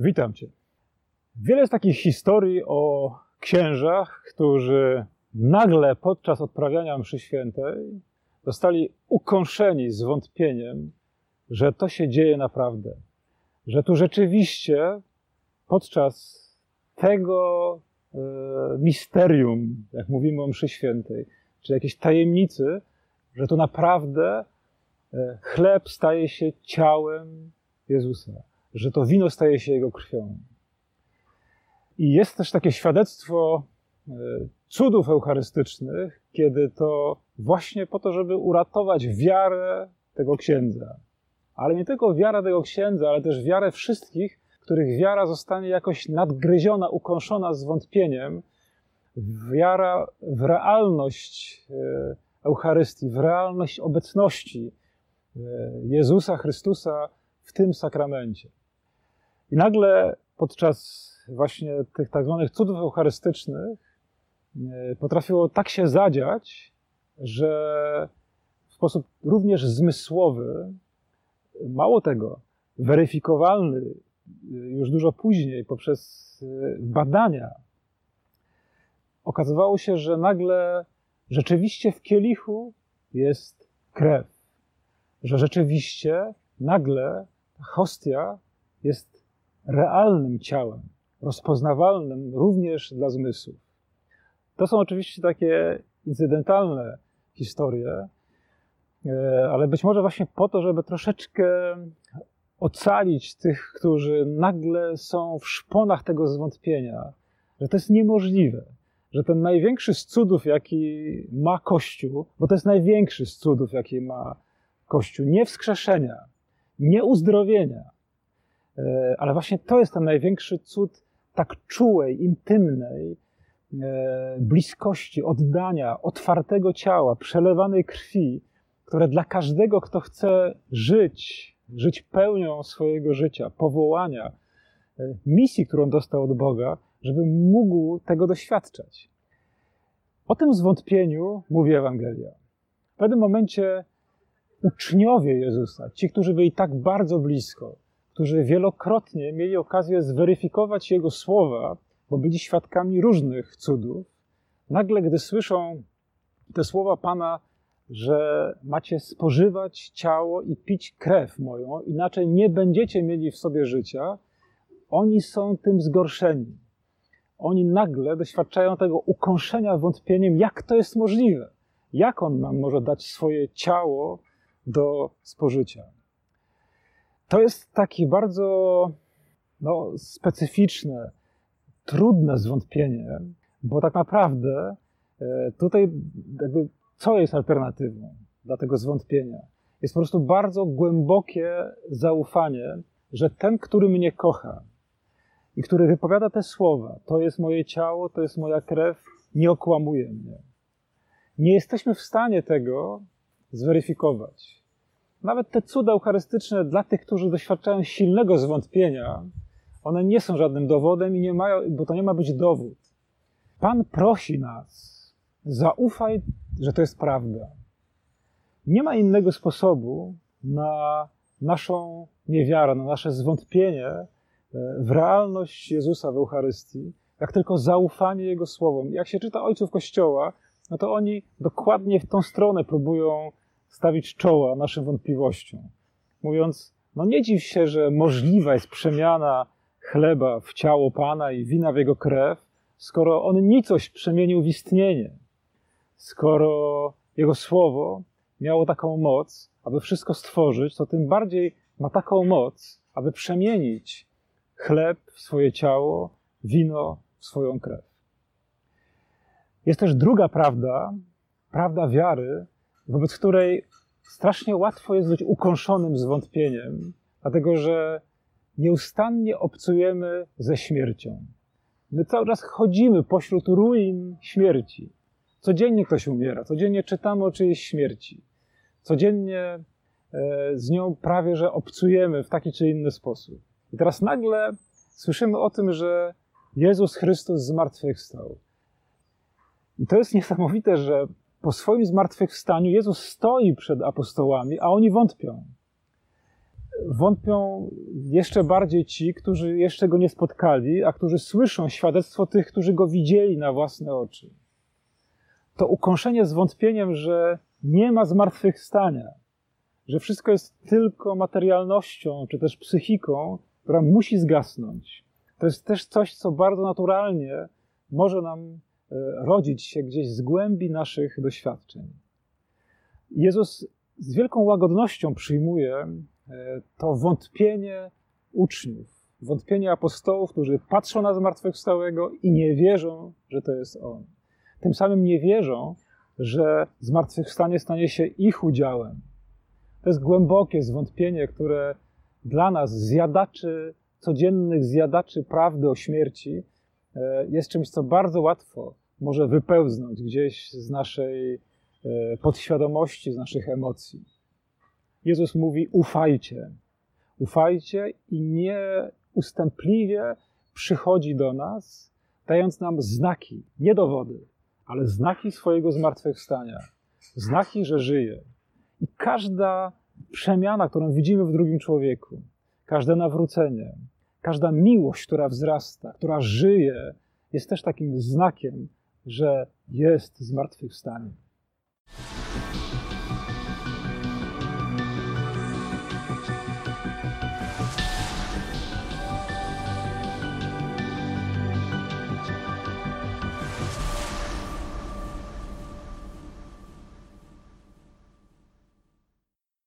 Witam Cię. Wiele jest takich historii o księżach, którzy nagle podczas odprawiania mszy świętej zostali ukąszeni zwątpieniem, że to się dzieje naprawdę, że tu rzeczywiście podczas tego e, misterium, jak mówimy o mszy świętej, czy jakiejś tajemnicy, że to naprawdę e, chleb staje się ciałem Jezusa że to wino staje się jego krwią. I jest też takie świadectwo e, cudów eucharystycznych, kiedy to właśnie po to, żeby uratować wiarę tego księdza. Ale nie tylko wiara tego księdza, ale też wiarę wszystkich, których wiara zostanie jakoś nadgryziona, ukąszona zwątpieniem. Wiara w realność e, Eucharystii, w realność obecności e, Jezusa Chrystusa w tym sakramencie. I nagle podczas właśnie tych tak zwanych cudów eucharystycznych e, potrafiło tak się zadziać, że w sposób również zmysłowy, mało tego, weryfikowalny już dużo później poprzez e, badania, okazywało się, że nagle rzeczywiście w kielichu jest krew, że rzeczywiście nagle hostia jest realnym ciałem, rozpoznawalnym również dla zmysłów. To są oczywiście takie incydentalne historie, e, ale być może właśnie po to, żeby troszeczkę ocalić tych, którzy nagle są w szponach tego zwątpienia, że to jest niemożliwe, że ten największy z cudów, jaki ma Kościół, bo to jest największy z cudów, jaki ma Kościół, nie wskrzeszenia, nie uzdrowienia, ale właśnie to jest ten największy cud tak czułej, intymnej e, bliskości, oddania, otwartego ciała, przelewanej krwi, które dla każdego, kto chce żyć, żyć pełnią swojego życia, powołania, e, misji, którą dostał od Boga, żeby mógł tego doświadczać. O tym zwątpieniu mówi Ewangelia. W pewnym momencie uczniowie Jezusa, ci, którzy byli tak bardzo blisko, którzy wielokrotnie mieli okazję zweryfikować Jego słowa, bo byli świadkami różnych cudów, nagle, gdy słyszą te słowa Pana, że macie spożywać ciało i pić krew moją, inaczej nie będziecie mieli w sobie życia, oni są tym zgorszeni. Oni nagle doświadczają tego ukąszenia wątpieniem, jak to jest możliwe. Jak on nam może dać swoje ciało do spożycia? To jest takie bardzo no, specyficzne, trudne zwątpienie, bo tak naprawdę e, tutaj jakby co jest alternatywą dla tego zwątpienia? Jest po prostu bardzo głębokie zaufanie, że ten, który mnie kocha i który wypowiada te słowa, to jest moje ciało, to jest moja krew, nie okłamuje mnie. Nie jesteśmy w stanie tego zweryfikować. Nawet te cuda eucharystyczne dla tych, którzy doświadczają silnego zwątpienia, one nie są żadnym dowodem i nie mają, bo to nie ma być dowód. Pan prosi nas, zaufaj, że to jest prawda. Nie ma innego sposobu na naszą niewiarę, na nasze zwątpienie e, w realność Jezusa w Eucharystii, jak tylko zaufanie Jego słowom. Jak się czyta ojców Kościoła, no to oni dokładnie w tą stronę próbują stawić czoła naszym wątpliwościom, mówiąc: No nie dziw się, że możliwa jest przemiana chleba w ciało Pana i wina w jego krew, skoro on nicość przemienił w istnienie, skoro jego słowo miało taką moc, aby wszystko stworzyć, to tym bardziej ma taką moc, aby przemienić chleb w swoje ciało, wino w swoją krew. Jest też druga prawda, prawda wiary, wobec której strasznie łatwo jest być ukąszonym zwątpieniem, dlatego że nieustannie obcujemy ze śmiercią. My cały czas chodzimy pośród ruin śmierci. Codziennie ktoś umiera, codziennie czytamy o czyjejś śmierci. Codziennie e, z nią prawie że obcujemy w taki czy inny sposób. I teraz nagle słyszymy o tym, że Jezus Chrystus zmartwychwstał. I to jest niesamowite, że po swoim zmartwychwstaniu Jezus stoi przed apostołami, a oni wątpią. wątpią jeszcze bardziej ci, którzy jeszcze go nie spotkali, a którzy słyszą świadectwo tych, którzy go widzieli na własne oczy. To ukąszenie zwątpieniem, że nie ma zmartwychwstania, że wszystko jest tylko materialnością, czy też psychiką, która musi zgasnąć. To jest też coś, co bardzo naturalnie może nam rodzić się gdzieś z głębi naszych doświadczeń. Jezus z wielką łagodnością przyjmuje e, to wątpienie uczniów, wątpienie apostołów, którzy patrzą na zmartwychwstałego i nie wierzą, że to jest On. Tym samym nie wierzą, że zmartwychwstanie stanie się ich udziałem. To jest głębokie zwątpienie, które dla nas, zjadaczy, codziennych zjadaczy prawdy o śmierci, e, jest czymś, co bardzo łatwo może wypełznąć gdzieś z naszej e, podświadomości, z naszych emocji. Jezus mówi: ufajcie. Ufajcie i nie ustępliwie przychodzi do nas, dając nam znaki, nie dowody, ale znaki swojego zmartwychwstania, znaki, że żyje. I każda przemiana, którą widzimy w drugim człowieku, każde nawrócenie, każda miłość, która wzrasta, która żyje, jest też takim znakiem, że jest zmartwychwstanie.